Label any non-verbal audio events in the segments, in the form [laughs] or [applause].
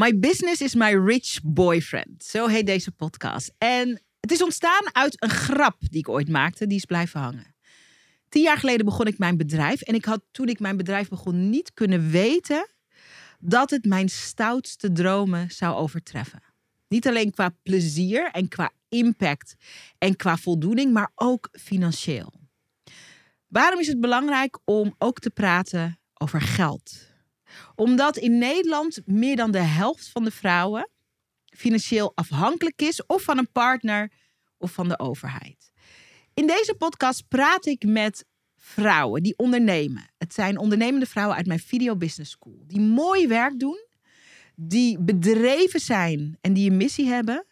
My business is my rich boyfriend. Zo heet deze podcast. En het is ontstaan uit een grap die ik ooit maakte. Die is blijven hangen. Tien jaar geleden begon ik mijn bedrijf. En ik had toen ik mijn bedrijf begon niet kunnen weten dat het mijn stoutste dromen zou overtreffen. Niet alleen qua plezier en qua impact en qua voldoening, maar ook financieel. Waarom is het belangrijk om ook te praten over geld? Omdat in Nederland meer dan de helft van de vrouwen financieel afhankelijk is of van een partner of van de overheid. In deze podcast praat ik met vrouwen die ondernemen. Het zijn ondernemende vrouwen uit mijn Video Business School die mooi werk doen, die bedreven zijn en die een missie hebben.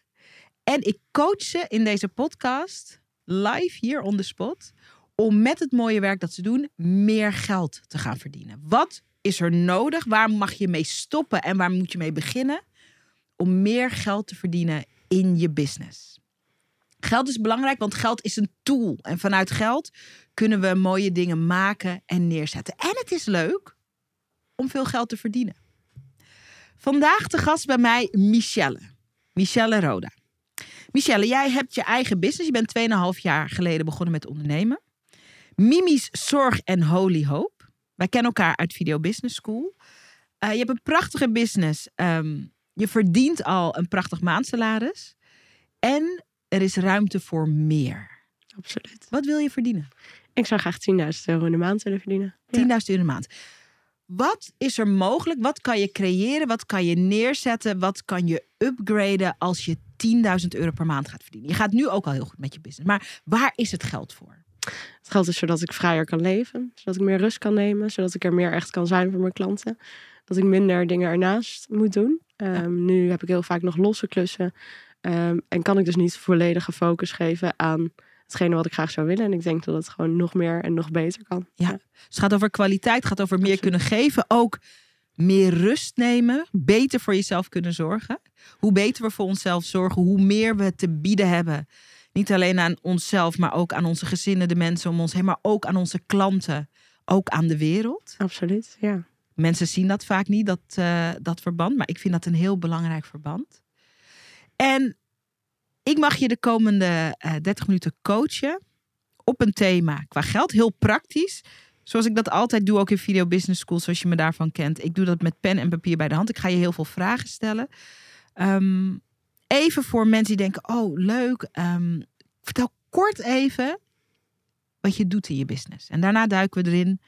En ik coach ze in deze podcast live hier on the spot om met het mooie werk dat ze doen meer geld te gaan verdienen. Wat is er nodig? Waar mag je mee stoppen en waar moet je mee beginnen om meer geld te verdienen in je business? Geld is belangrijk, want geld is een tool. En vanuit geld kunnen we mooie dingen maken en neerzetten. En het is leuk om veel geld te verdienen. Vandaag te gast bij mij Michelle. Michelle Roda. Michelle, jij hebt je eigen business. Je bent 2,5 jaar geleden begonnen met ondernemen. Mimi's Zorg en Holy Hope. Wij kennen elkaar uit Video Business School. Uh, je hebt een prachtige business. Um, je verdient al een prachtig maandsalaris. En er is ruimte voor meer. Absoluut. Wat wil je verdienen? Ik zou graag 10.000 euro in de maand willen verdienen. 10.000 euro in de maand. Wat is er mogelijk? Wat kan je creëren? Wat kan je neerzetten? Wat kan je upgraden als je 10.000 euro per maand gaat verdienen? Je gaat nu ook al heel goed met je business. Maar waar is het geld voor? Het geld is zodat ik vrijer kan leven. Zodat ik meer rust kan nemen. Zodat ik er meer echt kan zijn voor mijn klanten. Dat ik minder dingen ernaast moet doen. Um, Nu heb ik heel vaak nog losse klussen. Um, en kan ik dus niet volledige focus geven aan hetgene wat ik graag zou willen. En ik denk dat het gewoon nog meer en nog beter kan. Ja, dus het gaat over kwaliteit, het gaat over meer kunnen geven. Ook meer rust nemen, beter voor jezelf kunnen zorgen. Hoe beter we voor onszelf zorgen, hoe meer we te bieden hebben. Niet alleen aan onszelf, maar ook aan onze gezinnen, de mensen om ons heen, maar ook aan onze klanten, ook aan de wereld. Absoluut, ja. Mensen zien dat vaak niet, dat, uh, dat verband, maar ik vind dat een heel belangrijk verband. En ik mag je de komende uh, 30 minuten coachen op een thema qua geld, heel praktisch. Zoals ik dat altijd doe, ook in Video Business School, zoals je me daarvan kent. Ik doe dat met pen en papier bij de hand. Ik ga je heel veel vragen stellen. Um, even voor mensen die denken: oh, leuk. Um, vertel kort even wat je doet in je business. En daarna duiken we erin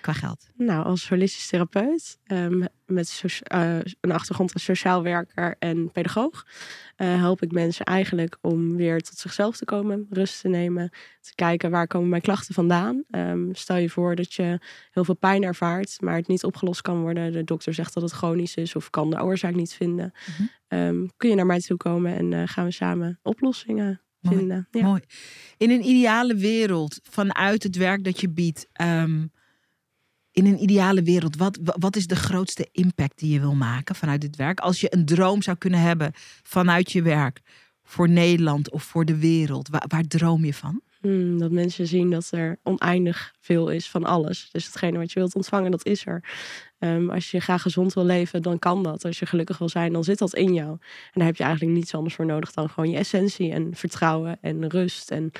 qua geld. Nou, als holistisch therapeut um, met uh, een achtergrond als sociaal werker en pedagoog uh, help ik mensen eigenlijk om weer tot zichzelf te komen, rust te nemen, te kijken waar komen mijn klachten vandaan. Um, stel je voor dat je heel veel pijn ervaart, maar het niet opgelost kan worden. De dokter zegt dat het chronisch is of kan de oorzaak niet vinden. Mm -hmm. um, kun je naar mij toe komen en uh, gaan we samen oplossingen Mooi. vinden. Ja. Mooi. In een ideale wereld, vanuit het werk dat je biedt, um, in een ideale wereld, wat, wat is de grootste impact die je wil maken vanuit dit werk? Als je een droom zou kunnen hebben vanuit je werk voor Nederland of voor de wereld, waar, waar droom je van? Hmm, dat mensen zien dat er oneindig veel is van alles. Dus hetgene wat je wilt ontvangen, dat is er. Um, als je graag gezond wil leven, dan kan dat. Als je gelukkig wil zijn, dan zit dat in jou. En daar heb je eigenlijk niets anders voor nodig dan gewoon je essentie en vertrouwen en rust. En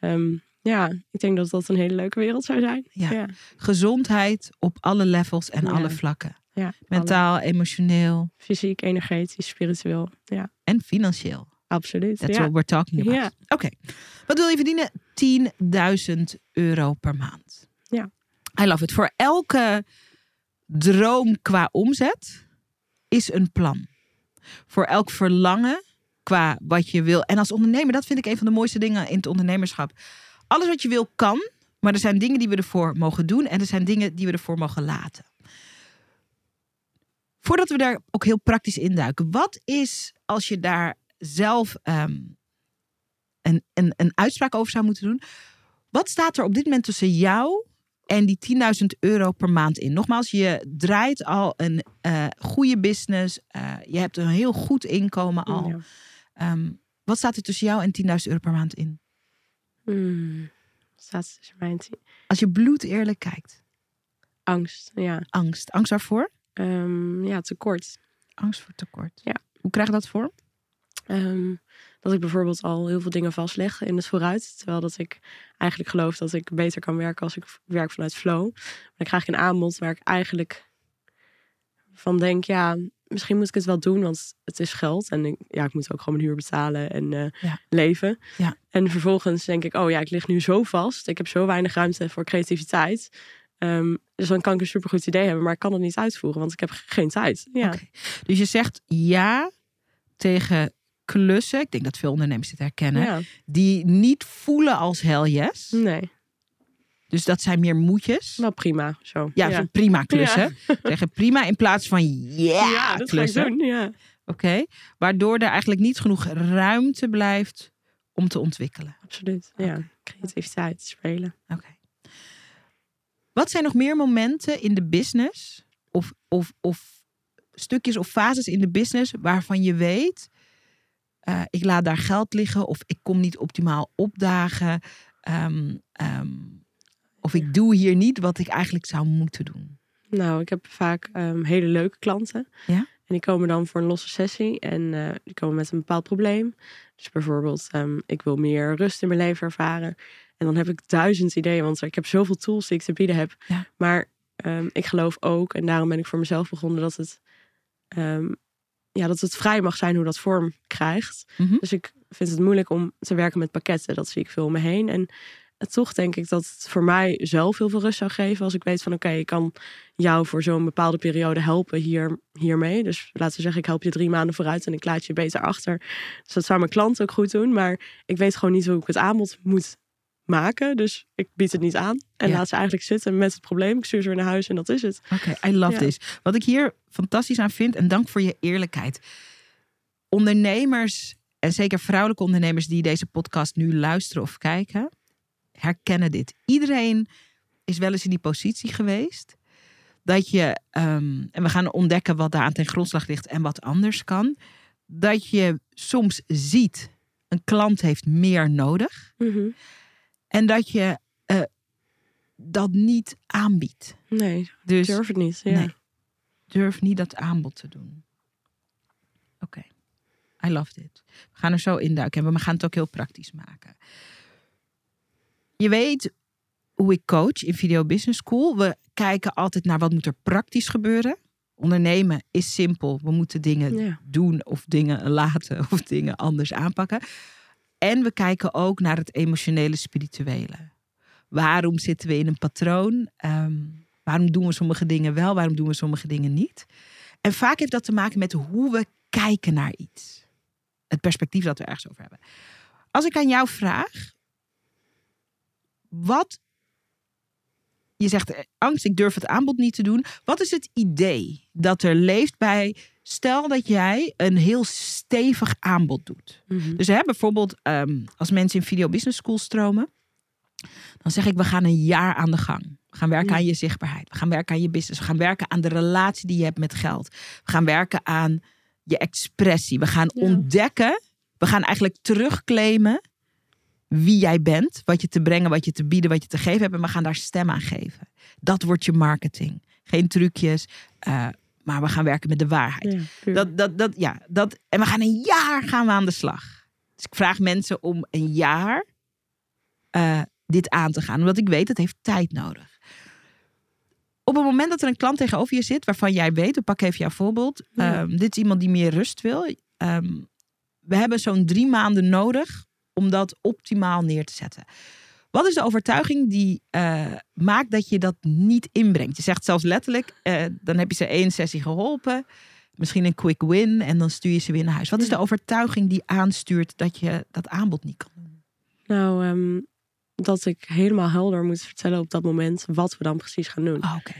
um, ja, ik denk dat dat een hele leuke wereld zou zijn. Ja. ja. Gezondheid op alle levels en ja. alle vlakken. Ja, Mentaal, alle. emotioneel. Fysiek, energetisch, spiritueel. Ja. En financieel. Absoluut. That's what we're talking about. Ja. Oké. Okay. Wat wil je verdienen? 10.000 euro per maand. Ja. I love it. Voor elke droom qua omzet is een plan. Voor elk verlangen qua wat je wil. En als ondernemer, dat vind ik een van de mooiste dingen in het ondernemerschap alles wat je wil kan, maar er zijn dingen die we ervoor mogen doen en er zijn dingen die we ervoor mogen laten. Voordat we daar ook heel praktisch induiken, wat is als je daar zelf um, een, een, een uitspraak over zou moeten doen? Wat staat er op dit moment tussen jou en die 10.000 euro per maand in? Nogmaals, je draait al een uh, goede business, uh, je hebt een heel goed inkomen al. Ja. Um, wat staat er tussen jou en 10.000 euro per maand in? Hmm. Staat tussen mij en tien. Als je bloed eerlijk kijkt. Angst, ja. Angst. Angst waarvoor? Um, ja, tekort. Angst voor tekort. Ja. Hoe krijg je dat vorm? Ehm, dat ik bijvoorbeeld al heel veel dingen vastleg in het vooruit. Terwijl dat ik eigenlijk geloof dat ik beter kan werken als ik werk vanuit flow. Maar dan krijg ik een aanbod waar ik eigenlijk van denk, ja, misschien moet ik het wel doen, want het is geld. En ik, ja, ik moet ook gewoon mijn huur betalen en eh, Ja. leven. Ja. En vervolgens denk ik, oh ja, ik lig nu zo vast. Ik heb zo weinig ruimte voor creativiteit. Ehm, dus dan kan ik een supergoed idee hebben, maar ik kan het niet uitvoeren, want ik heb geen tijd. Ja. Dus je zegt ja tegen klussen. Ik denk dat veel ondernemers dit herkennen. ja. Die niet voelen als hell yes. nee, Dus dat zijn meer moedjes. wel prima zo. Ja, zo prima klussen. Zeggen prima in plaats van yeah, ja, dat klussen. doen. Ja, Oké. Waardoor er eigenlijk niet genoeg ruimte blijft om te ontwikkelen. absoluut. Ja, creativiteit, spelen. Oké. Wat zijn nog meer momenten in de business of, of, of stukjes of fases in de business waarvan je weet, eh, ik laat daar geld liggen of ik kom niet optimaal opdagen ehm, of ik doe hier niet wat ik eigenlijk zou moeten doen. Nou, ik heb vaak ehm, hele leuke klanten. Ja? En die komen dan voor een losse sessie en eh, die komen met een bepaald probleem. Dus bijvoorbeeld, ehm, ik wil meer rust in mijn leven ervaren. En dan heb ik duizend ideeën, want ik heb zoveel tools die ik te bieden heb. Ja. Maar ehm, ik geloof ook, en daarom ben ik voor mezelf begonnen, dat het, ja, dat het vrij mag zijn hoe dat vorm krijgt. Mhm. Dus ik vind het moeilijk om te werken met pakketten. Dat zie ik veel om me heen. En toch denk ik dat het voor mij zelf heel veel rust zou geven. Als ik weet van oké, ik kan jou voor zo'n bepaalde periode helpen hier, hiermee. Dus laten we zeggen, ik help je drie maanden vooruit en ik laat je beter achter. Dus dat zou mijn klant ook goed doen. Maar ik weet gewoon niet hoe ik het aanbod moet maken. Dus ik bied het niet aan. En Ja. laat ze eigenlijk zitten met het probleem. Ik stuur ze weer naar huis en dat is het. Oké, I love Ja. this. Wat ik hier fantastisch aan vind, en dank voor je eerlijkheid. Ondernemers, en zeker vrouwelijke ondernemers die deze podcast nu luisteren of kijken, herkennen dit. Iedereen is wel eens in die positie geweest. Dat je, ehm, en we gaan ontdekken wat daar aan ten grondslag ligt en wat anders kan. Dat je soms ziet, een klant heeft meer nodig. En dat je eh, dat niet aanbiedt. Nee, Dus durf het niet. Ja. Nee. durf niet dat aanbod te doen. Oké, I love dit. We gaan er zo induiken en we gaan het ook heel praktisch maken. Je weet hoe ik coach in Video Business School. We kijken altijd naar wat moet er praktisch gebeuren. Ondernemen is simpel. We moeten dingen Ja. doen of dingen laten [laughs] of dingen anders aanpakken. En we kijken ook naar het emotionele, spirituele. Waarom zitten we in een patroon? Ehm, waarom doen we sommige dingen wel? Waarom doen we sommige dingen niet? En vaak heeft dat te maken met hoe we kijken naar iets. Het perspectief dat we ergens over hebben. Als ik aan jou vraag, wat. Je zegt eh, angst, ik durf het aanbod niet te doen. Wat is het idee dat er leeft bij. Stel dat jij een heel stevig aanbod doet. Mhm. Dus hè, bijvoorbeeld ehm, als mensen in Video Business School stromen, dan zeg ik we gaan een jaar aan de gang. We gaan werken Ja. aan je zichtbaarheid. We gaan werken aan je business. We gaan werken aan de relatie die je hebt met geld. We gaan werken aan je expressie. We gaan Ja. ontdekken. We gaan eigenlijk terugclaimen wie jij bent, wat je te brengen, wat je te bieden, wat je te geven hebt. En we gaan daar stem aan geven. Dat wordt je marketing. Geen trucjes, eh, maar we gaan werken met de waarheid. Ja. Dat, dat, dat, ja, dat, en we gaan een jaar gaan we aan de slag. Dus ik vraag mensen om een jaar eh, dit aan te gaan. Omdat ik weet, het heeft tijd nodig. Op het moment dat er een klant tegenover je zit, waarvan jij weet, ik pak even jouw voorbeeld. Ja. ehm, dit is iemand die meer rust wil. Ehm, we hebben zo'n drie maanden nodig om dat optimaal neer te zetten. Wat is de overtuiging die eh, maakt dat je dat niet inbrengt? Je zegt zelfs letterlijk, eh, dan heb je ze één sessie geholpen. Misschien een quick win en dan stuur je ze weer naar huis. Wat is de overtuiging die aanstuurt dat je dat aanbod niet kan doen? Nou, ehm, dat ik helemaal helder moet vertellen op dat moment wat we dan precies gaan doen. Oh, Oké.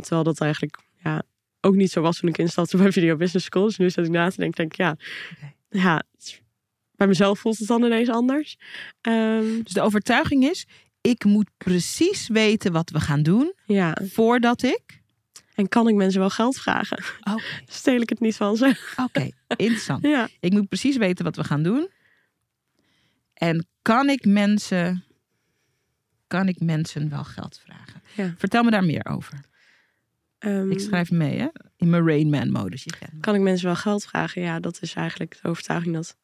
Terwijl dat eigenlijk ja, ook niet zo was toen ik instapte [laughs] bij Video Business School. Dus nu zit ik na te denken, denk ik, ja, ja het is- bij mezelf voelt het dan ineens anders. Ehm, Dus de overtuiging is, ik moet precies weten wat we gaan doen ja, voordat ik... en kan ik mensen wel geld vragen? [laughs] Oké, Steel ik het niet van ze? oké, interessant. [laughs] Ja, Ik moet precies weten wat we gaan doen. En kan ik mensen, kan ik mensen wel geld vragen? Ja. Vertel me daar meer over. ehm, Ik schrijf mee, hè? In mijn Rainman-modus. Je kent me. Kan ik mensen wel geld vragen? Ja, dat is eigenlijk de overtuiging dat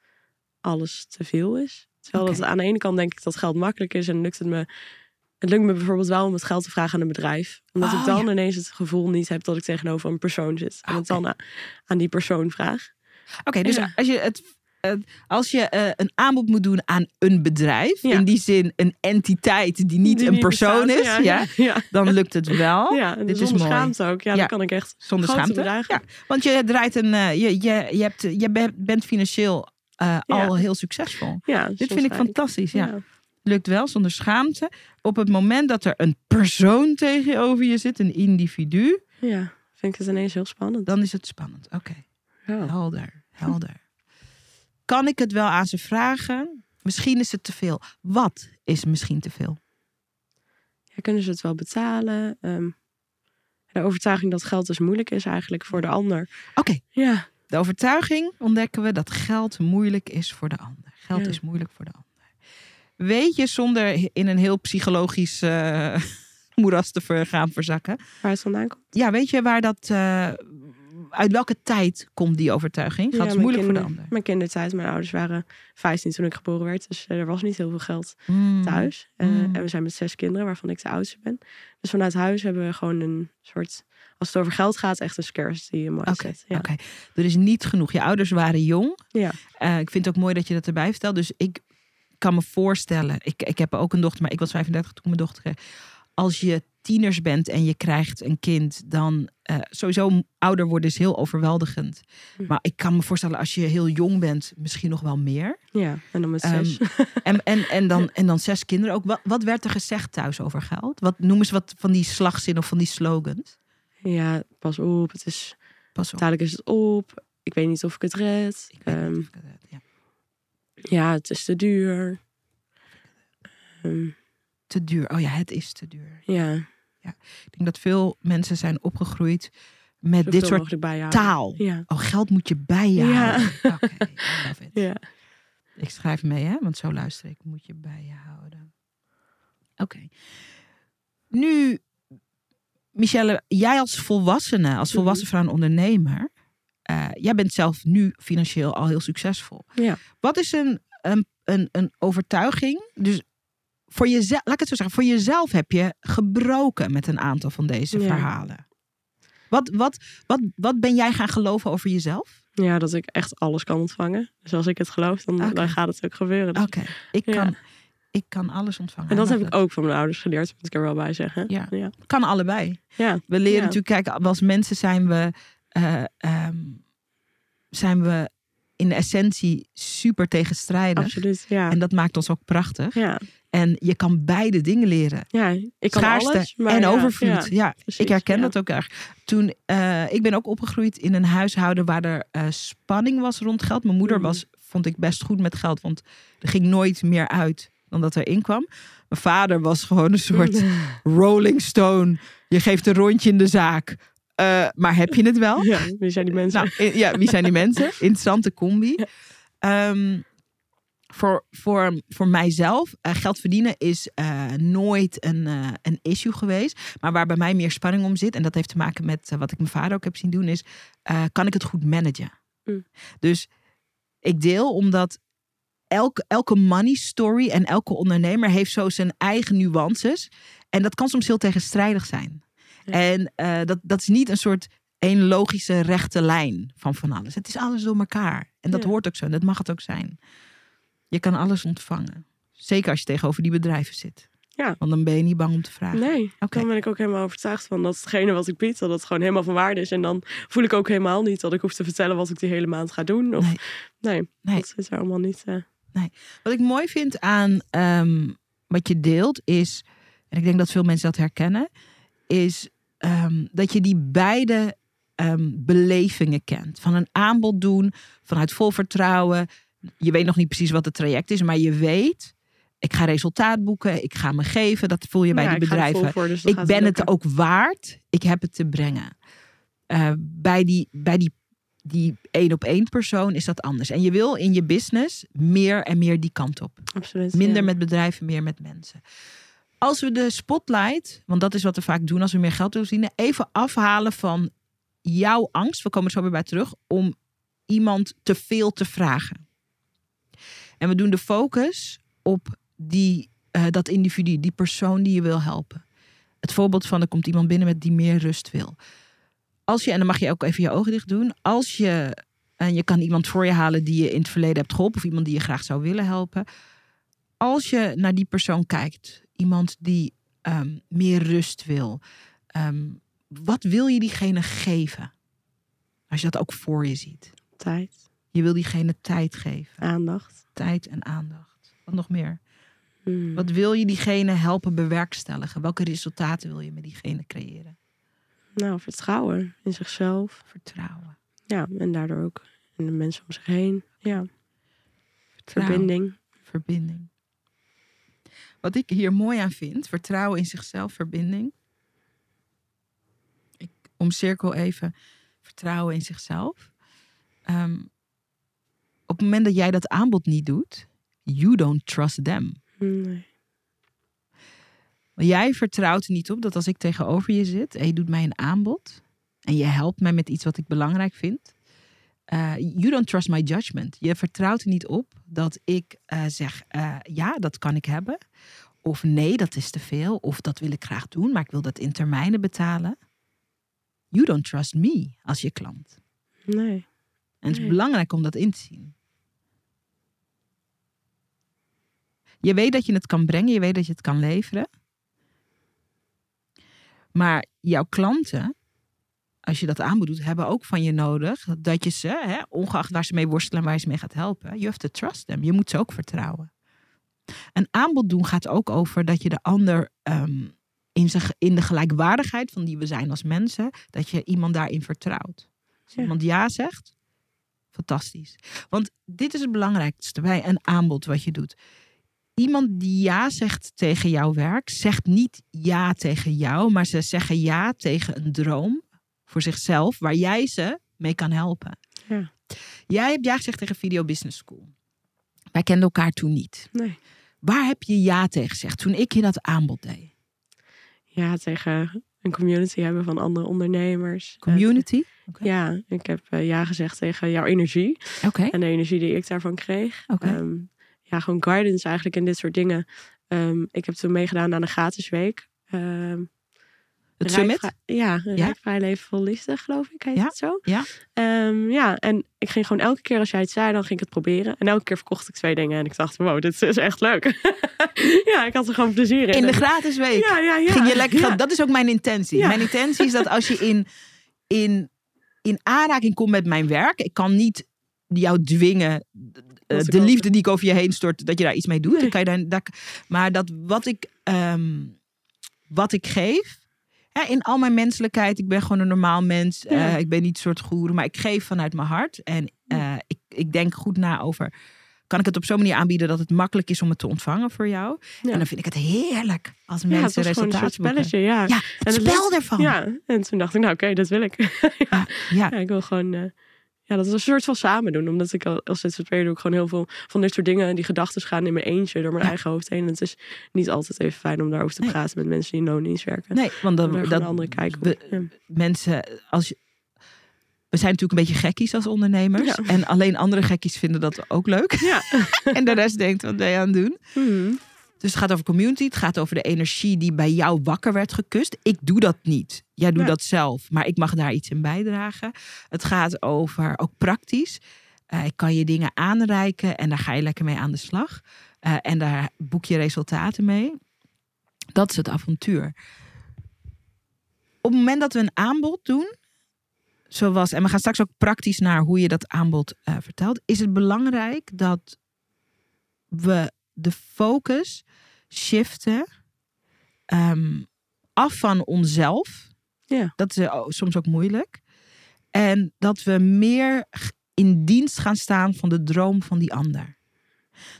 alles te veel is. Terwijl dat aan de ene kant denk ik dat geld makkelijk is en lukt het me. Het lukt me bijvoorbeeld wel om het geld te vragen aan een bedrijf. Omdat Oh, ik dan ja. ineens het gevoel niet heb dat ik tegenover een persoon zit. En het Oké. dan aan die persoon vraag. Oké, dus Ja. als je het. als je eh, een aanbod moet doen aan een bedrijf, Ja. in die zin een entiteit die niet Die een persoon bestaat. is, ja, ja, [laughs] ja. dan lukt het wel. Ja, Dit is zonder mooi. schaamte ook. Ja, dan kan ik echt Zonder schaamte. bedragen. Ja, want je draait een. eh, je, je, je, hebt, je be- bent financieel eh, al heel succesvol. Ja, Dit vind ik fantastisch. Ja. Ja. Lukt wel zonder schaamte. Op het moment dat er een persoon tegenover je zit, een individu, ja, vind ik het ineens heel spannend. dan is het spannend. Oké, helder, helder. Kan ik het wel aan ze vragen? Misschien is het te veel. Wat is misschien te veel? Ja, kunnen ze het wel betalen? Ehm, de overtuiging dat geld dus moeilijk is eigenlijk voor de ander. Oké, Ja, de overtuiging ontdekken we dat geld moeilijk is voor de ander. Geld Ja. is moeilijk voor de ander. Weet je, zonder in een heel psychologisch eh, [laughs] moeras te ver- gaan verzakken. waar het vandaan komt. Ja, weet je waar dat. eh, uit welke tijd komt die overtuiging? Geld Ja, is moeilijk voor de ander. Mijn kindertijd, mijn ouders waren 15 toen ik geboren werd. Dus eh, er was niet heel veel geld Mm. thuis. Mm. En we zijn met zes kinderen, waarvan ik de oudste ben. Dus vanuit huis hebben we gewoon een soort... Als het over geld gaat, echt een scarcity mindset. Oké, ja. Er is niet genoeg. Je ouders waren jong. Ja. Eh, ik vind het ook mooi dat je dat erbij vertelt. Dus ik kan me voorstellen. Ik, ik heb ook een dochter, maar ik was 35 toen mijn dochter kreeg. Als je tieners bent en je krijgt een kind, dan eh, sowieso ouder worden is heel overweldigend. Hm. Maar ik kan me voorstellen als je heel jong bent, misschien nog wel meer. ja, en dan met Ehm, zes. [laughs] En, en, en, dan, en dan zes kinderen ook. Wat, wat werd er gezegd thuis over geld? Wat noemen ze wat van die slagzinnen of van die slogans? Ja, pas op, het is... Pas op. Dadelijk is het op. Ik weet niet of ik het red. Ik weet niet Ehm, of ik het weet, ja. ja, het is te duur. Ehm, Te duur. Oh ja, het is te duur. ja, Ik denk dat veel mensen zijn opgegroeid met zoveel dit soort bijhouden. taal. Ja, Oh, geld moet je bij je Ja. houden. Oké, it. [laughs] ja. Ik schrijf mee, hè? Want zo luister ik. Moet je bij je houden. Oké. Nu, Michelle, jij als volwassene, als Mhm. volwassen vrouw en ondernemer. eh, jij bent zelf nu financieel al heel succesvol. Ja. Wat is een, een, een, een overtuiging? Dus voor jezelf, laat ik het zo zeggen, voor jezelf heb je gebroken met een aantal van deze Ja. verhalen. Wat, wat, wat, wat ben jij gaan geloven over jezelf? ja, dat ik echt alles kan ontvangen. Dus als ik het geloof, dan, dan gaat het ook gebeuren. Dus- Oké, ik, Ja. kan, ik kan alles ontvangen. En dat heb ik ook van mijn ouders geleerd, moet ik er wel bij zeggen. Ja. ja. Kan allebei. ja. We leren Ja. natuurlijk, kijk, als mensen zijn we, eh, ehm, zijn we in de essentie super tegenstrijdig. absoluut. Ja. En dat maakt ons ook prachtig. ja. En je kan beide dingen leren. ja, ik kan Schaarste alles. Maar en ja, overvloed. Ja, Ja, precies, ik herken ja. dat ook erg. Toen, eh, ik ben ook opgegroeid in een huishouden waar er eh, spanning was rond geld. Mijn moeder Mhm. was, vond ik best goed met geld, want er ging nooit meer uit dan dat er in kwam. Mijn vader was gewoon een soort rolling stone. Je geeft een rondje in de zaak. Eh, maar heb je het wel? Ja, wie zijn die mensen? Nou, in- ja, wie zijn die [laughs] mensen? Interessante combi. Ehm, voor, voor, voor mijzelf, eh, geld verdienen is eh, nooit een, een issue geweest. Maar waar bij mij meer spanning om zit, en dat heeft te maken met wat ik mijn vader ook heb zien doen, is kan ik het goed managen? Mm. Dus ik deel omdat elke, elke money story en elke ondernemer heeft zo zijn eigen nuances. En dat kan soms heel tegenstrijdig zijn. Ja. En eh, dat, dat is niet een soort één logische rechte lijn van van alles. Het is alles door elkaar. En dat Ja. hoort ook zo. En dat mag het ook zijn. Je kan alles ontvangen. Zeker als je tegenover die bedrijven zit. Ja. Want dan ben je niet bang om te vragen. Nee, Oké. dan ben ik ook helemaal overtuigd van dat hetgene wat ik bied, dat het gewoon helemaal van waarde is. En dan voel ik ook helemaal niet dat ik hoef te vertellen wat ik die hele maand ga doen. Of, Nee. nee, Nee. dat is allemaal niet. Wat ik mooi vind aan ehm, wat je deelt is, en ik denk dat veel mensen dat herkennen, is ehm, dat je die beide ehm, belevingen kent. Van een aanbod doen, vanuit vol vertrouwen. Je weet nog niet precies wat het traject is, maar je weet, ik ga resultaat boeken, ik ga me geven. Dat voel je bij ja, die ik bedrijven. voor, dus Ik ben het ook waard, ik heb het te brengen. Eh, bij die, bij die, die één op één persoon is dat anders. En je wil in je business meer en meer die kant op. Absoluut. Minder ja. met bedrijven, meer met mensen. Als we de spotlight, want dat is wat we vaak doen als we meer geld willen verdienen, even afhalen van jouw angst, we komen er zo weer bij terug, om iemand te veel te vragen. En we doen de focus op die, eh, dat individu, die persoon die je wil helpen. Het voorbeeld van er komt iemand binnen met die meer rust wil. Als je, en dan mag je ook even je ogen dicht doen. Als je, en je kan iemand voor je halen die je in het verleden hebt geholpen, of iemand die je graag zou willen helpen. Als je naar die persoon kijkt, iemand die ehm, meer rust wil, ehm, wat wil je diegene geven? Als je dat ook voor je ziet. Tijd, Je wil diegene tijd geven. aandacht. Tijd en aandacht. Wat nog meer? Hmm. Wat wil je diegene helpen bewerkstelligen? Welke resultaten wil je met diegene creëren? Nou, vertrouwen in zichzelf. Vertrouwen. Ja, en daardoor ook in de mensen om zich heen. Ja, Vertrouwen. verbinding. Verbinding. Wat ik hier mooi aan vind, vertrouwen in zichzelf, verbinding. Ik omcirkel even vertrouwen in zichzelf. Ehm, op het moment dat jij dat aanbod niet doet, you don't trust them. Nee. Maar jij vertrouwt er niet op dat als ik tegenover je zit en je doet mij een aanbod en je helpt mij met iets wat ik belangrijk vind. eh, you don't trust my judgment. Je vertrouwt er niet op dat ik eh, zeg, eh, ja, dat kan ik hebben. Of nee, dat is te veel. Of dat wil ik graag doen, maar ik wil dat in termijnen betalen. You don't trust me als je klant. Nee. En het is Nee. belangrijk om dat in te zien. Je weet dat je het kan brengen, je weet dat je het kan leveren. Maar jouw klanten, als je dat aanbod doet, hebben ook van je nodig dat je ze, hè, ongeacht waar ze mee worstelen en waar je ze mee gaat helpen, you have to trust them. Je moet ze ook vertrouwen. Een aanbod doen gaat ook over dat je de ander ehm, in, zich, in de gelijkwaardigheid van die we zijn als mensen, dat je iemand daarin vertrouwt. Als Ja. iemand ja zegt, fantastisch. Want dit is het belangrijkste bij een aanbod wat je doet. Iemand die ja zegt tegen jouw werk, zegt niet ja tegen jou, maar ze zeggen ja tegen een droom voor zichzelf waar jij ze mee kan helpen. Ja. Jij hebt ja gezegd tegen Video Business School. Wij kenden elkaar toen niet. Nee. Waar heb je ja tegen gezegd toen ik je dat aanbod deed? Ja, tegen een community hebben van andere ondernemers. Community? Ja, ik heb eh, ja gezegd tegen jouw energie. En de energie die ik daarvan kreeg. Ja, gewoon guidance eigenlijk in dit soort dingen. Ehm, ik heb toen meegedaan aan de gratis week. Ehm, Het summit? Ja. Rijkvrij Leven Vol Liefde, geloof ik, heet Ja, het zo. ja. Ehm, ja, en ik ging gewoon elke keer als jij het zei, dan ging ik het proberen. En elke keer verkocht ik twee dingen. En ik dacht, wow, dit is echt leuk. [laughs] ja, ik had er gewoon plezier in. In de gratis week. Ja, ja, ja. ging je lekker Ja. Dat is ook mijn intentie. Mijn intentie is dat als je in, in, in aanraking komt met mijn werk, ik kan niet jou dwingen. Eh, de ook- liefde die ik over je heen stort, dat je daar iets mee doet. Dan kan je daar, daar- maar dat wat ik, ehm, wat ik geef, hè, in al mijn menselijkheid, ik ben gewoon een normaal mens. Ja. eh, ik ben niet een soort goeroe, maar ik geef vanuit mijn hart. En eh, ik, ik denk goed na over. Kan ik het op zo'n manier aanbieden dat het makkelijk is om het te ontvangen voor jou? Ja. En dan vind ik het heerlijk als Ja, mensen resultaten boeken. spelletje, ja. Ja, En het het spel ervan. Ja, en toen dacht ik, nou oké, dat wil ik. [laughs] ja, ja. ja, ik wil gewoon... ja, dat is een soort van samen doen. Omdat ik al- als ZZP'er doe ik gewoon heel veel van dit soort dingen. Die gedachten gaan in mijn eentje door mijn Ja. eigen hoofd heen. En het is niet altijd even fijn om daarover te Nee. praten met mensen die in loondienst werken. Nee, want dan, dat, andere kijk op. we- Ja. mensen, als je, we zijn natuurlijk een beetje gekkies als ondernemers. Ja. En alleen andere gekkies vinden dat ook leuk. Ja. [laughs] en de rest denkt, wat ben je aan het doen? Mhm. Dus het gaat over community. Het gaat over de energie die bij jou wakker werd gekust. Ik doe dat niet. Jij doet Ja. dat zelf. Maar ik mag daar iets in bijdragen. Het gaat over, ook praktisch. eh, ik kan je dingen aanreiken en daar ga je lekker mee aan de slag. Eh, en daar boek je resultaten mee. Dat is het avontuur. Op het moment dat we een aanbod doen, zoals, en we gaan straks ook praktisch naar hoe je dat aanbod eh, vertelt, is het belangrijk dat we de focus shiften ehm, af van onszelf. Ja. Dat is eh, soms ook moeilijk. En dat we meer in dienst gaan staan van de droom van die ander.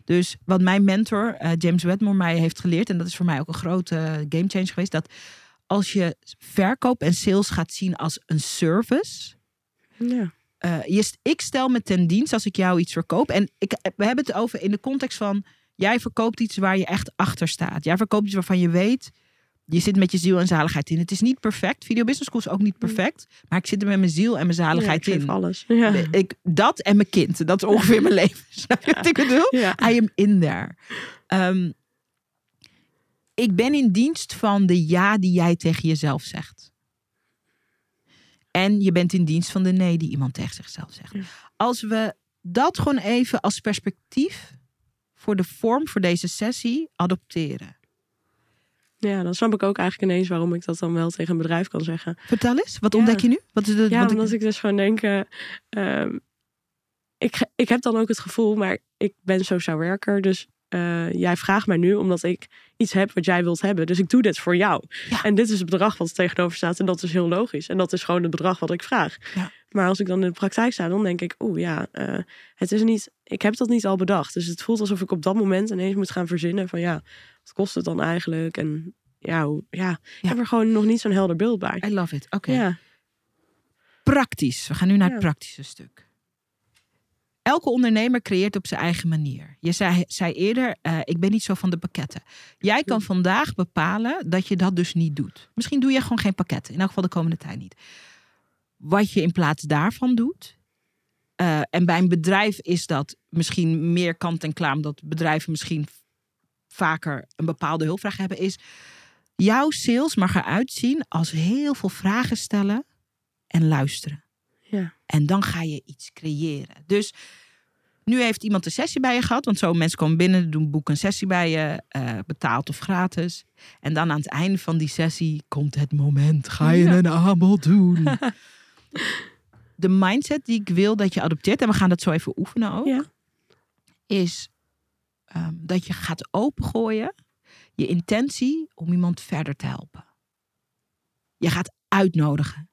Dus wat mijn mentor eh, James Wedmore mij heeft geleerd, en dat is voor mij ook een grote game changer geweest, dat als je verkoop en sales gaat zien als een service, Ja. eh, je, ik stel me ten dienst als ik jou iets verkoop. En ik, we hebben het over in de context van... jij verkoopt iets waar je echt achter staat. Jij verkoopt iets waarvan je weet... je zit met je ziel en zaligheid in. Het is niet perfect. Video Business School is ook niet perfect. Maar ik zit er met mijn ziel en mijn Ja, zaligheid ik geef in. alles. Ja. Ik, dat en mijn kind. Dat is ongeveer mijn [laughs] leven. [laughs] Snap je wat ik bedoel? Ja. I am in there. Ehm, ik ben in dienst van de ja die jij tegen jezelf zegt. En je bent in dienst van de nee die iemand tegen zichzelf zegt. Ja. Als we dat gewoon even als perspectief voor de vorm voor deze sessie adopteren. ja, dan snap ik ook eigenlijk ineens waarom ik dat dan wel tegen een bedrijf kan zeggen. Vertel eens, wat Ja. ontdek je nu? Wat is de, Ja, wat omdat ik dus gewoon denk... eh, ehm, ik, ik heb dan ook het gevoel, maar ik ben sociaal werker. Dus eh, jij vraagt mij nu omdat ik iets heb wat jij wilt hebben. Dus ik doe dit voor jou. Ja. En dit is het bedrag wat er tegenover staat. En dat is heel logisch. En dat is gewoon het bedrag wat ik vraag. Ja. Maar als ik dan in de praktijk sta, dan denk ik... Oeh ja, eh, het is niet... Ik heb dat niet al bedacht. Dus het voelt alsof ik op dat moment ineens moet gaan verzinnen van... Ja, wat kost het dan eigenlijk? En ja, hoe, ja, ik heb er gewoon nog niet zo'n helder beeld bij. I love it. Oké. Ja, Praktisch. We gaan nu naar het praktische stuk. Elke ondernemer creëert op zijn eigen manier. Je zei, zei eerder, eh, ik ben niet zo van de pakketten. Jij kan vandaag bepalen dat je dat dus niet doet. Misschien doe je gewoon geen pakketten. In elk geval de komende tijd niet. Wat je in plaats daarvan doet. eh, en bij een bedrijf is dat misschien meer kant en klaar. Omdat bedrijven misschien vaker een bepaalde hulpvraag hebben. Is jouw sales mag eruit zien als heel veel vragen stellen en luisteren. ja. En dan ga je iets creëren. Dus nu heeft iemand een sessie bij je gehad. Want zo mensen komen binnen, doen boeken een sessie bij je. eh, betaald of gratis. En dan aan het einde van die sessie komt het moment. Ga je Ja. een aanbod doen? [laughs] De mindset die ik wil dat je adopteert. En we gaan dat zo even oefenen ook. Ja. Is ehm, dat je gaat opengooien. Je intentie om iemand verder te helpen. Je gaat uitnodigen.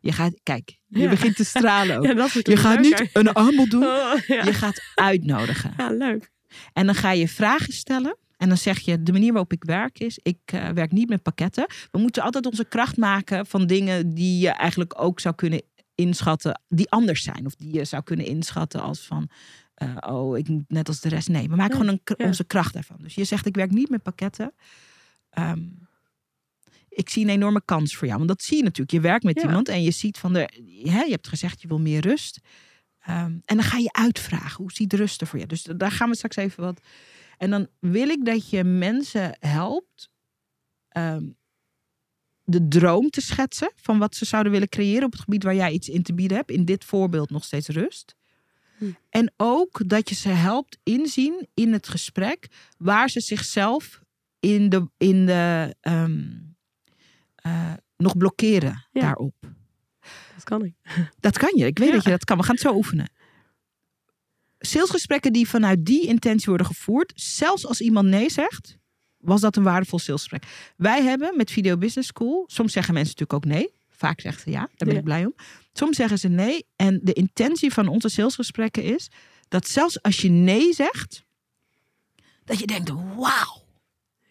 Je gaat, kijk, je Ja. begint te stralen [laughs] ook. Ja, dat Je gaat niet een aanbod doen. [laughs] Oh. Je gaat uitnodigen. ja, leuk. En dan ga je vragen stellen. En dan zeg je, de manier waarop ik werk is, ik eh, werk niet met pakketten. We moeten altijd onze kracht maken van dingen die je eigenlijk ook zou kunnen inschatten, die anders zijn. Of die je zou kunnen inschatten als van, eh, oh, ik moet net als de rest. Nee, we maken Ja, gewoon een, ja. onze kracht daarvan. Dus je zegt, ik werk niet met pakketten. Ehm, ik zie een enorme kans voor jou. Want dat zie je natuurlijk. Je werkt met Ja. iemand en je ziet van de, hè, je hebt gezegd, je wil meer rust. Ehm, en dan ga je uitvragen, hoe ziet rust er voor je? Dus daar gaan we straks even wat. En dan wil ik dat je mensen helpt ehm, de droom te schetsen van wat ze zouden willen creëren op het gebied waar jij iets in te bieden hebt. In dit voorbeeld nog steeds rust. Hm. En ook dat je ze helpt inzien in het gesprek waar ze zichzelf in de, in de ehm, eh, nog blokkeren Ja. daarop. Dat kan ik. Dat kan je. Ik weet Ja. dat je dat kan. We gaan het zo oefenen. Salesgesprekken die vanuit die intentie worden gevoerd, zelfs als iemand nee zegt, was dat een waardevol salesgesprek. Wij hebben met Video Business School, soms zeggen mensen natuurlijk ook nee. Vaak zeggen ze ja, daar ben Ja. ik blij om. Soms zeggen ze nee. En de intentie van onze salesgesprekken is dat zelfs als je nee zegt, dat je denkt, wauw,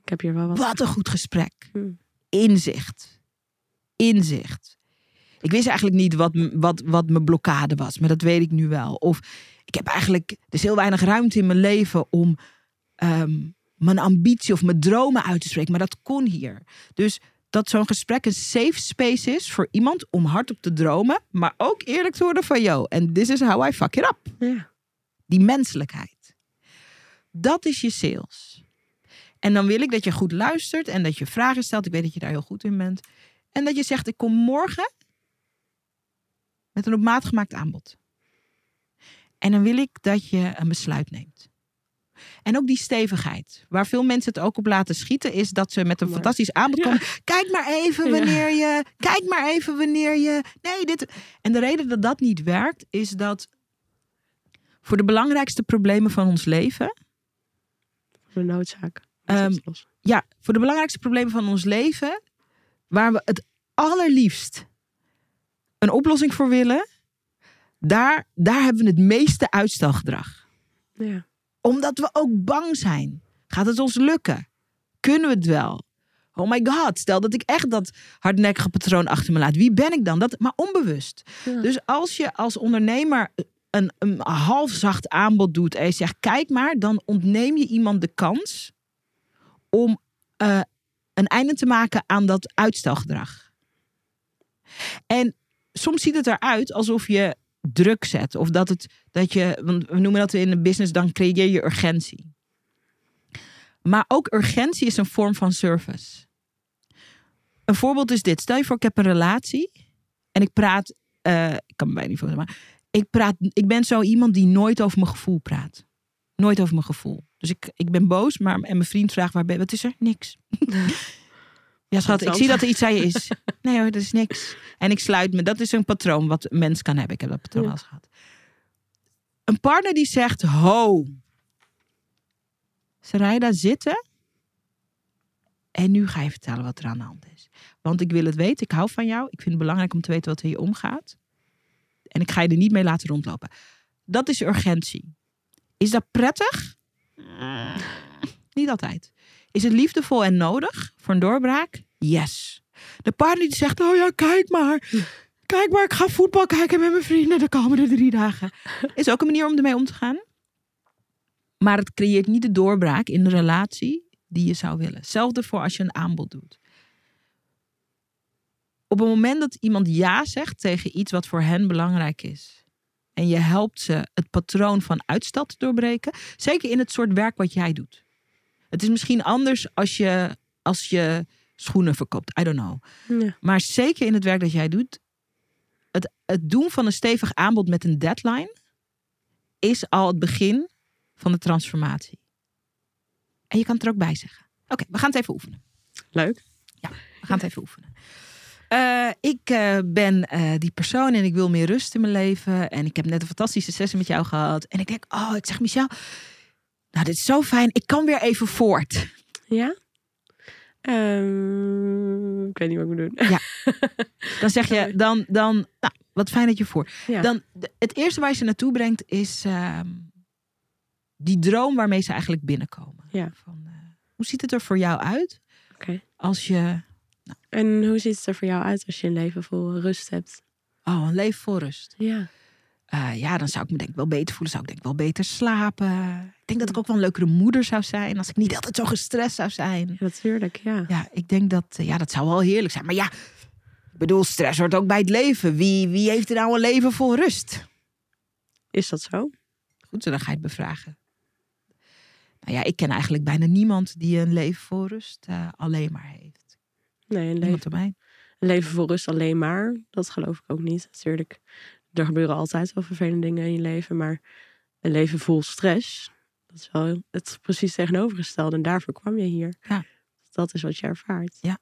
Ik heb hier wel wat. wat een goed gesprek. Hmm. Inzicht. Inzicht. Ik wist eigenlijk niet wat, wat, wat mijn blokkade was, maar dat weet ik nu wel. Of ik heb eigenlijk, er is heel weinig ruimte in mijn leven om ehm, mijn ambitie of mijn dromen uit te spreken, maar dat kon hier. Dus dat zo'n gesprek een safe space is voor iemand om hardop te dromen, maar ook eerlijk te worden van, yo, en this is how I fuck it up. Ja. Die menselijkheid. Dat is je sales. En dan wil ik dat je goed luistert en dat je vragen stelt. Ik weet dat je daar heel goed in bent. En dat je zegt, ik kom morgen met een op maat gemaakt aanbod. En dan wil ik dat je een besluit neemt. En ook die stevigheid. Waar veel mensen het ook op laten schieten, is dat ze met een Maar- fantastisch aanbod Ja. komen. Kijk maar even Ja. wanneer je. Kijk maar even wanneer je. Nee, dit. En de reden dat dat niet werkt, is dat voor de belangrijkste problemen van ons leven. De noodzaak. Ehm. Ja, voor de belangrijkste problemen van ons leven. Waar we het allerliefst een oplossing voor willen. Daar, daar hebben we het meeste uitstelgedrag. Ja. Omdat we ook bang zijn. Gaat het ons lukken? Kunnen we het wel? Oh my god, stel dat ik echt dat hardnekkige patroon achter me laat. Wie ben ik dan? Dat, maar onbewust. Ja. Dus als je als ondernemer een, een half zacht aanbod doet en je zegt: kijk maar, dan ontneem je iemand de kans om eh, een einde te maken aan dat uitstelgedrag. En soms ziet het eruit alsof je druk zet. Of dat, het, dat je, want we noemen dat in de business, dan creëer je urgentie. Maar ook urgentie is een vorm van service. Een voorbeeld is dit. Stel je voor, ik heb een relatie. En ik praat, uh, ik kan me bijna niet voorstellen, maar ik, praat, ik ben zo iemand die nooit over mijn gevoel praat. Nooit over mijn gevoel. Dus ik, ik ben boos, maar en mijn vriend vraagt waar ben Wat is er? Niks. [laughs] ja, schat, ik zie dat er iets aan je is. [laughs] Nee hoor, dat is niks. En ik sluit me. Dat is een patroon wat een mens kan hebben. Ik heb dat patroon al gehad. Een partner die zegt, ho. daar zitten. En nu ga je vertellen wat er aan de hand is. Want ik wil het weten. Ik hou van jou. Ik vind het belangrijk om te weten wat er hier omgaat. En ik ga je er niet mee laten rondlopen. Dat is urgentie. Is dat prettig? Niet altijd. Is het liefdevol en nodig voor een doorbraak? Yes. De partner die zegt, oh ja, kijk maar. Kijk maar, ik ga voetbal kijken met mijn vrienden de komende drie dagen. [laughs] Is ook een manier om ermee om te gaan. Maar het creëert niet de doorbraak in de relatie die je zou willen. Hetzelfde voor als je een aanbod doet. Op het moment dat iemand ja zegt tegen iets wat voor hen belangrijk is. En je helpt ze het patroon van uitstel te doorbreken. Zeker in het soort werk wat jij doet. Het is misschien anders als je, als je schoenen verkoopt. I don't know. Ja. Maar zeker in het werk dat jij doet. Het, het doen van een stevig aanbod met een deadline. Is al het begin van de transformatie. En je kan het er ook bij zeggen. Oké, we gaan het even oefenen. Leuk. Ja, we gaan het even oefenen. Uh, ik uh, ben uh, die persoon en ik wil meer rust in mijn leven. En ik heb net een fantastische sessie met jou gehad. En ik denk, oh, ik zeg Michel, nou, dit is zo fijn. Ik kan weer even voort. Ja? Um, ik weet niet wat ik moet doen. Ja. [laughs] Dan zeg je, dan, dan nou, wat fijn dat je voor. Ja. Dan, het eerste waar je ze naartoe brengt is uh, die droom waarmee ze eigenlijk binnenkomen. Ja. Van, uh, hoe ziet het er voor jou uit? Okay. Als je. Nou, en hoe ziet het er voor jou uit als je een leven vol rust hebt? Oh, een leven vol rust. Ja. Uh, ja, dan zou ik me denk ik wel beter voelen. Zou ik denk ik wel beter slapen. Ik denk dat ik ook wel een leukere moeder zou zijn. Als ik niet altijd zo gestrest zou zijn. Natuurlijk, ja. Ja, ik denk dat, ja, dat zou wel heerlijk zijn. Maar ja, ik bedoel, stress hoort ook bij het leven. Wie, wie heeft er nou een leven vol rust? Is dat zo? Goed, dan ga je het bevragen. Nou ja, ik ken eigenlijk bijna niemand die een leven vol rust uh, alleen maar heeft. Nee, een leven, een leven vol rust alleen maar. Dat geloof ik ook niet. Natuurlijk, er gebeuren altijd wel vervelende dingen in je leven. Maar een leven vol stress, dat is wel het precies tegenovergestelde. En daarvoor kwam je hier. Ja. Dat is wat je ervaart. Ja,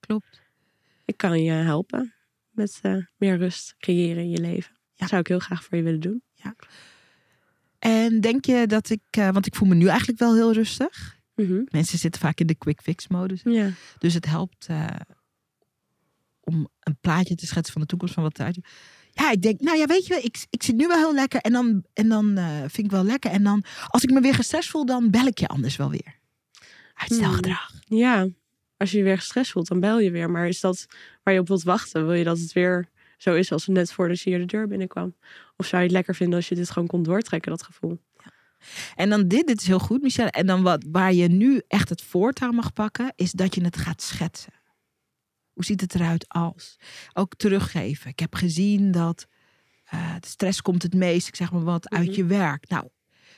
klopt. Ik kan je helpen met uh, meer rust creëren in je leven. Ja. Dat zou ik heel graag voor je willen doen. Ja. En denk je dat ik, uh, want ik voel me nu eigenlijk wel heel rustig. Mm -hmm. Mensen zitten vaak in de quick fix modus. Ja. Dus het helpt uh, om een plaatje te schetsen van de toekomst van wat eruit. Ja, ik denk, nou ja, weet je, ik, ik zit nu wel heel lekker. En dan, en dan uh, vind ik wel lekker. En dan, als ik me weer gestrest voel, dan bel ik je anders wel weer. Uitstelgedrag. Hmm. Ja, als je je weer gestrest voelt, dan bel je weer. Maar is dat waar je op wilt wachten? Wil je dat het weer zo is als het net voordat je hier de deur binnenkwam? Of zou je het lekker vinden als je dit gewoon kon doortrekken, dat gevoel? Ja. En dan dit, dit is heel goed, Michelle. En dan wat, waar je nu echt het voortouw mag pakken, is dat je het gaat schetsen. Hoe ziet het eruit als? Ook teruggeven. Ik heb gezien dat uh, de stress komt het meest, ik zeg maar wat, uit mm -hmm. je werk. Nou,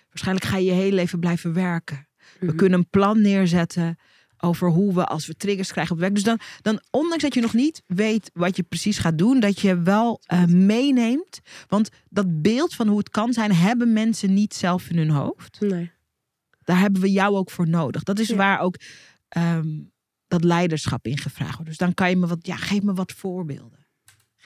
waarschijnlijk ga je je heel leven blijven werken. Mm -hmm. We kunnen een plan neerzetten over hoe we als we triggers krijgen op werk. Dus dan, dan, ondanks dat je nog niet weet wat je precies gaat doen, dat je wel uh, meeneemt. Want dat beeld van hoe het kan zijn, hebben mensen niet zelf in hun hoofd. Nee. Daar hebben we jou ook voor nodig. Dat is ja. waar ook um, dat leiderschap in gevraagd wordt. Dus dan kan je me wat, ja, geef me wat voorbeelden.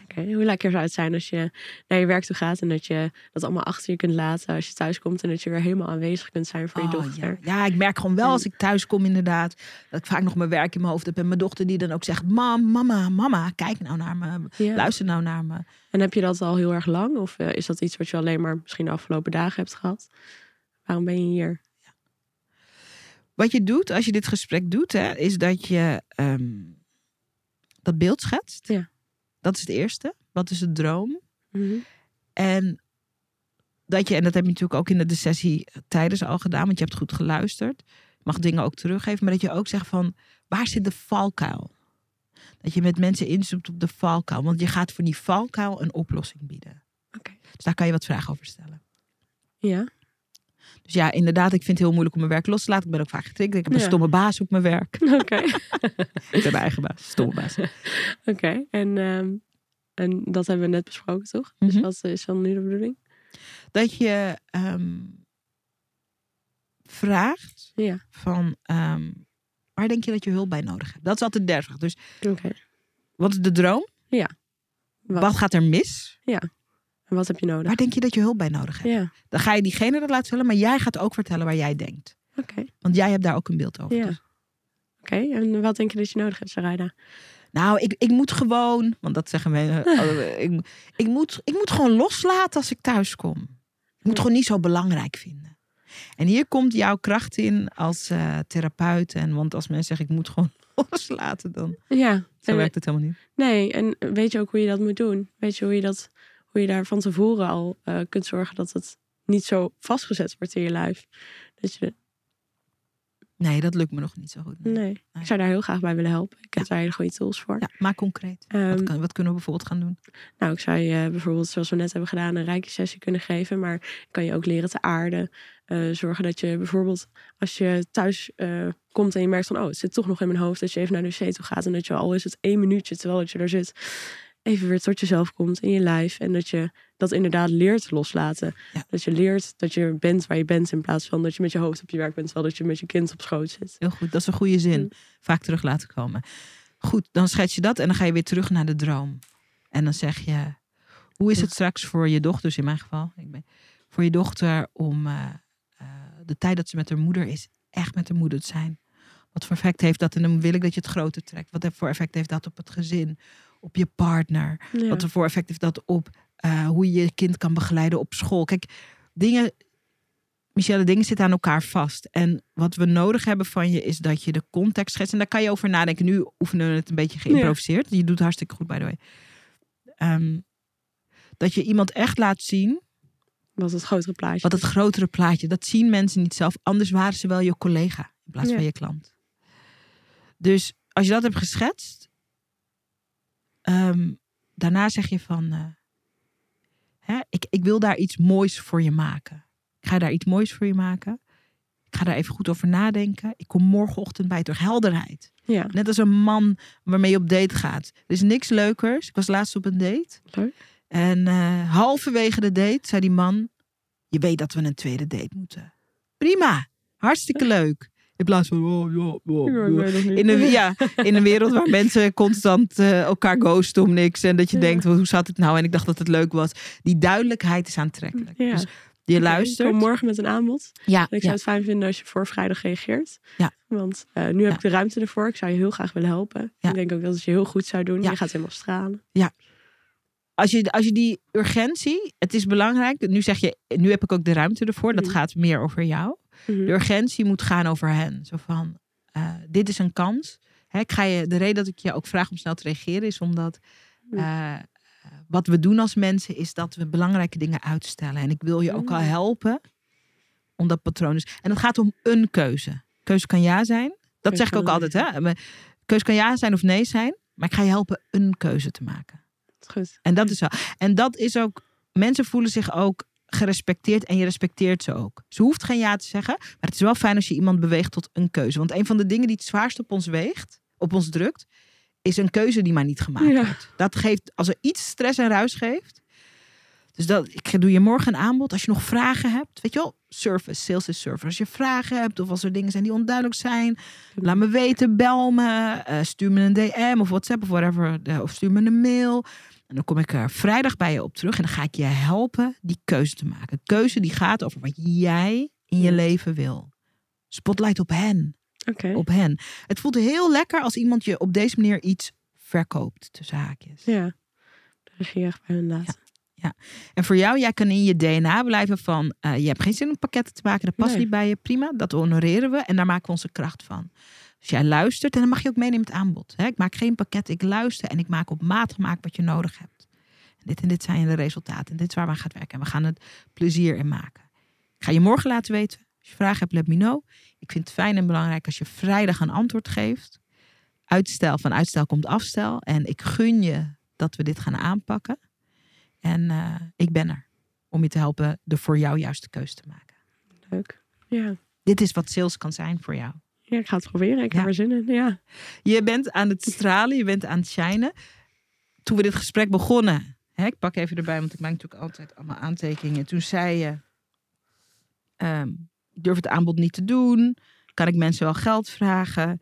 Oké, okay, hoe lekker zou het zijn als je naar je werk toe gaat en dat je dat allemaal achter je kunt laten als je thuis komt en dat je weer helemaal aanwezig kunt zijn voor je oh, dochter. Ja. ja. ik merk gewoon wel als ik thuis kom inderdaad dat ik vaak nog mijn werk in mijn hoofd heb en mijn dochter die dan ook zegt, mam, mama, mama, kijk nou naar me, ja. luister nou naar me. En heb je dat al heel erg lang of uh, is dat iets wat je alleen maar misschien de afgelopen dagen hebt gehad? Waarom ben je hier? Wat je doet als je dit gesprek doet, hè, is dat je um, dat beeld schetst. Ja. Dat is het eerste. Wat is de droom? Mm -hmm. En dat je, en dat heb je natuurlijk ook in de sessie tijdens al gedaan, want je hebt goed geluisterd. mag dingen ook teruggeven, maar dat je ook zegt van waar zit de valkuil? Dat je met mensen inzoomt op de valkuil, want je gaat voor die valkuil een oplossing bieden. Dus daar kan je wat vragen over stellen. Ja. Dus ja, inderdaad, ik vind het heel moeilijk om mijn werk los te laten. Ik ben ook vaak getriggerd. Ik heb een Ja. stomme baas op mijn werk. [laughs] Oké. [laughs] Ik heb mijn eigen baas, stomme baas. [laughs] Oké. En, ehm, en dat hebben we net besproken, toch? Dus Mhm. wat is dan nu de bedoeling? Dat je ehm, vraagt Ja. van ehm, waar denk je dat je hulp bij nodig hebt? Dat is altijd 30. Dus Oké. wat is de droom? Wat? Wat gaat er mis? En wat heb je nodig? Waar denk je dat je hulp bij nodig hebt? Ja. Dan ga je diegene dat laten vertellen, maar jij gaat ook vertellen waar jij denkt. Oké. Want jij hebt daar ook een beeld over. Ja. Dus- Oké. En wat denk je dat je nodig hebt, Sarayda? Nou, ik, ik moet gewoon, want dat zeggen mensen, eh, [laughs] ik, ik, moet, ik moet gewoon loslaten als ik thuis kom. Ik moet Ja. gewoon niet zo belangrijk vinden. En hier komt jouw kracht in als eh, therapeut. En want als mensen zeggen, ik moet gewoon [laughs] loslaten, dan Ja. zo En- werkt het helemaal niet. Nee, en weet je ook hoe je dat moet doen? Weet je hoe je, dat, hoe je daar van tevoren al eh, kunt zorgen dat het niet zo vastgezet wordt in je lijf? Dat je, Nee, dat lukt me nog niet zo goed. nee. nee, ik zou daar heel graag bij willen helpen. Ik heb daar hele goede tools voor. Ja, maar concreet. Ehm, Wat, kan, wat kunnen we bijvoorbeeld gaan doen? Nou, ik zou je bijvoorbeeld, zoals we net hebben gedaan, een rijke sessie kunnen geven. Maar ik kan je ook leren te aarden. Eh, zorgen dat je bijvoorbeeld, als je thuis eh, komt en je merkt van, oh, het zit toch nog in mijn hoofd. Dat je even naar de wc toe gaat en dat je al is het één minuutje terwijl dat je er zit. Even weer tot jezelf komt in je lijf. En dat je dat inderdaad leert loslaten. Ja. Dat je leert dat je bent waar je bent. In plaats van dat je met je hoofd op je werk bent. Terwijl dat je met je kind op schoot zit. Heel goed, dat is een goede zin. Mm. Vaak terug laten komen. Goed, dan schets je dat en dan ga je weer terug naar de droom. En dan zeg je, hoe is het straks voor je dochters in mijn geval? Ik ben, voor je dochter om eh, eh, de tijd dat ze met haar moeder is, echt met haar moeder te zijn. Wat voor effect heeft dat? En dan wil ik dat je het groter trekt. Wat voor effect heeft dat op het gezin, op je partner? Ja. Wat voor effect heeft dat op eh, hoe je je kind kan begeleiden op school? Kijk, dingen, Michelle, dingen zitten aan elkaar vast. En wat we nodig hebben van je is dat je de context schetst. En daar kan je over nadenken. Nu oefenen we het een beetje geïmproviseerd. Je doet het hartstikke goed, by the way. Ehm, dat je iemand echt laat zien Wat het grotere plaatje. wat het grotere plaatje. Dat zien mensen niet zelf. Anders waren ze wel je collega in plaats Ja. van je klant. Dus als je dat hebt geschetst, ehm, daarna zeg je van, eh, hè, ik, ik wil daar iets moois voor je maken. Ik ga daar iets moois voor je maken. Ik ga daar even goed over nadenken. Ik kom morgenochtend bij terug. Helderheid. Ja, Net als een man waarmee je op date gaat. Er is niks leukers. Ik was laatst op een date. leuk. En eh, halverwege de date zei die man: Je weet dat we een tweede date moeten. Prima, hartstikke leuk. In plaats van: oh, ja, ja, Ja, ja. In, een, ja, in een wereld waar [laughs] mensen constant eh, elkaar ghosten om niks. En dat je Ja. denkt: "Wel, Hoe zat het nou? En ik dacht dat het leuk was. Die duidelijkheid is aantrekkelijk. Ja. Dus je luistert. Ik kom morgen met een aanbod. Ja, En ik zou ja, het fijn vinden als je voor vrijdag reageert. Ja. Want eh, nu heb Ja. ik de ruimte ervoor. Ik zou je heel graag willen helpen. Ja. Ik denk ook dat het je heel goed zou doen. Ja. Je gaat helemaal stralen. als, je, als je die urgentie, het is belangrijk. Nu zeg je: Nu heb ik ook de ruimte ervoor. Dat Mhm. gaat meer over jou. Mhm. De urgentie moet gaan over hen. Zo van, eh, dit is een kans. Hè, ik ga je, de reden dat ik je ook vraag om snel te reageren is omdat eh, wat we doen als mensen is dat we belangrijke dingen uitstellen. En ik wil je ook al Mm. helpen om dat patroon is. En het gaat om een keuze. Keuze kan ja zijn. Dat Keuze zeg ik ook altijd. Hè? Keuze kan ja zijn of nee zijn. Maar ik ga je helpen een keuze te maken. Goed. En dat is wel. En dat is ook. Mensen voelen zich ook gerespecteerd en je respecteert ze ook. Ze hoeft geen ja te zeggen, maar het is wel fijn als je iemand beweegt tot een keuze. Want een van de dingen die het zwaarst op ons weegt, op ons drukt, is een keuze die maar niet gemaakt Ja. wordt. Dat geeft, als er iets stress en ruis geeft. Dus dat, ik doe je morgen een aanbod. Als je nog vragen hebt, weet je wel, service, sales is service. Als je vragen hebt of als er dingen zijn die onduidelijk zijn, Laat me weten, bel me, eh, stuur me een DM of WhatsApp of whatever. eh, Of stuur me een mail. En dan kom ik er vrijdag bij je op terug en dan ga ik je helpen die keuze te maken. Keuze die gaat over wat jij in je Ja. leven wil. Spotlight op hen, Oké. op hen. Het voelt heel lekker als iemand je op deze manier iets verkoopt, tussen haakjes. Ja. De regie echt bij hun laten. En voor jou, jij kan in je DNA blijven van, eh, je hebt geen zin om pakketten te maken, dat past Nee. niet bij je, prima, dat honoreren we en daar maken we onze kracht van. Dus jij luistert en dan mag je ook meenemen het aanbod. Hè? Ik maak geen pakket, ik luister en ik maak op maat gemaakt wat je nodig hebt. En dit en dit zijn de resultaten en dit is waar we aan gaan werken en we gaan het plezier in maken. Ik ga je morgen laten weten, als je vragen hebt, let me know. Ik vind het fijn en belangrijk als je vrijdag een antwoord geeft. Uitstel van uitstel komt afstel. En ik gun je dat we dit gaan aanpakken. En eh, ik ben er om je te helpen de voor jou juiste keuze te maken. Leuk. Ja. Dit is wat sales kan zijn voor jou. Ja, ik ga het proberen. Ik heb er zin in. Ja. Je bent aan het stralen, je bent aan het shinen. Toen we dit gesprek begonnen, hè, ik pak even erbij, want ik maak natuurlijk altijd allemaal aantekeningen. Toen zei je, ik durf het aanbod niet te doen. Kan ik mensen wel geld vragen?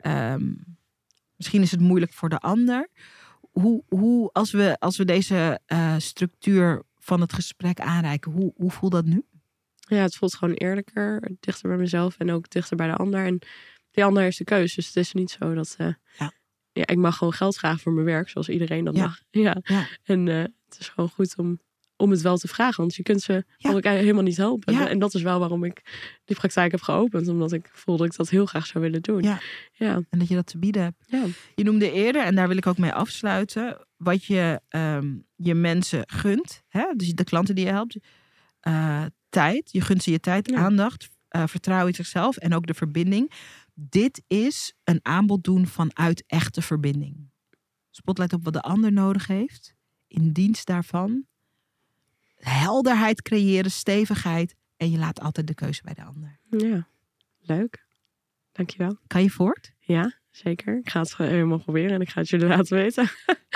Ehm, misschien is het moeilijk voor de ander. Hoe, hoe als, we, als we deze eh, structuur van het gesprek aanreiken, hoe, hoe voelt dat nu? Ja, het voelt gewoon eerlijker. Dichter bij mezelf en ook dichter bij de ander. En die ander heeft de keuze. Dus het is niet zo dat... eh, Ja. ja, ik mag gewoon geld vragen voor mijn werk. Zoals iedereen dat Ja. mag. [laughs] Ja. Ja. En eh, het is gewoon goed om, om het wel te vragen. Want je kunt ze ook helemaal niet helpen. En dat is wel waarom ik die praktijk heb geopend. Omdat ik voelde dat ik dat heel graag zou willen doen. Ja. Ja. En dat je dat te bieden hebt. Ja. Je noemde eerder, en daar wil ik ook mee afsluiten, wat je ehm, je mensen gunt. Hè? Dus de klanten die je helpt. Eh, tijd, je gunt ze je tijd, Ja. aandacht, eh, vertrouwen in zichzelf en ook de verbinding. Dit is een aanbod doen vanuit echte verbinding. Spotlight op wat de ander nodig heeft. In dienst daarvan. Helderheid creëren, stevigheid. En je laat altijd de keuze bij de ander. ja. Leuk. Dankjewel. Kan je voort? Ja, zeker. Ik ga het helemaal proberen. En ik ga het jullie laten weten.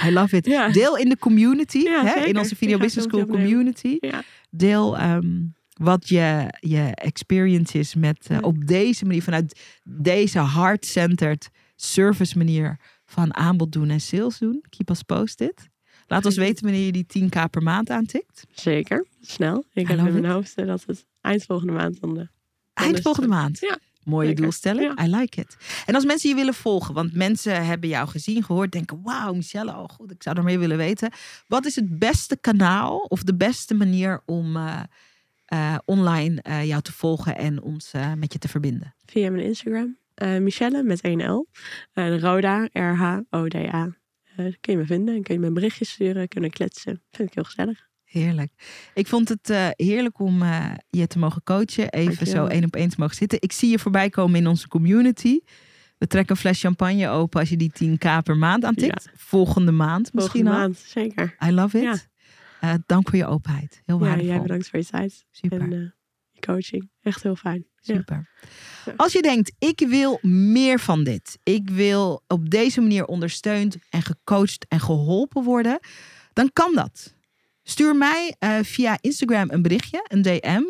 I love it. Ja. Deel in de community, Ja, hè, in onze Video Business School community. Ja. Deel ehm, wat je, je experience is met eh, op deze manier, vanuit deze heart-centered service manier van aanbod doen en sales doen. Keep us posted. Laat ons weten wanneer je die 10k per maand aantikt. Zeker. Snel. Ik heb in mijn hoofd eh, dat het eind volgende maand dan de... Eind volgende maand. Ja, Mooie doelstelling. I like it. En als mensen je willen volgen, want mensen hebben jou gezien, gehoord, denken: Wauw, Michelle, oh goed, ik zou er meer willen weten. Wat is het beste kanaal of de beste manier om eh, eh, online eh, jou te volgen en ons eh, met je te verbinden? Via mijn Instagram. Michelle met 1 L. Eh Roda, R-H-O-D-A. Kun je me vinden en kun je me een berichtje sturen. Kunnen kletsen. Vind ik heel gezellig. Heerlijk. Ik vond het heerlijk om je te mogen coachen. Even zo één op één te mogen zitten. Ik zie je voorbij komen in onze community. We trekken een fles champagne open als je die 10k per maand aantikt. Volgende maand misschien Volgende al. maand, zeker. I love it. Ja. Eh, dank voor je openheid. Heel Ja, waardevol. jij bedankt voor je tijd. Super. En eh, je coaching. Echt heel fijn. Ja. Super. Ja. Als je denkt, ik wil meer van dit. Ik wil op deze manier ondersteund en gecoacht en geholpen worden. Dan kan dat. Stuur mij eh, via Instagram een berichtje, een DM.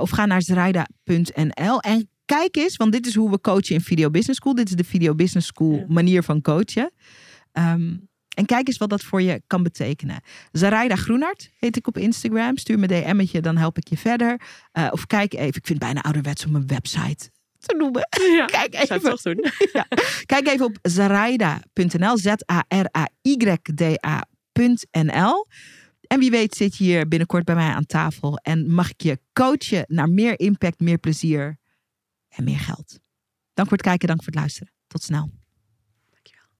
of ga naar zraida.nl. En kijk eens, want dit is hoe we coachen in Video Business School. Dit is de Video Business School Ja. manier van coachen. Ehm, en kijk eens wat dat voor je kan betekenen. Zaraida Groenart heet ik op Instagram. Stuur me een DM'tje, dan help ik je verder. Eh, of kijk even, ik vind het bijna ouderwets om een website te noemen. Ja, [laughs] Kijk even, toch doen. [laughs] kijk even op zaraida.nl. Z-A-R-A-Y-D-A.nl. En wie weet zit je hier binnenkort bij mij aan tafel. En mag ik je coachen naar meer impact, meer plezier en meer geld. Dank voor het kijken, dank voor het luisteren. Tot snel.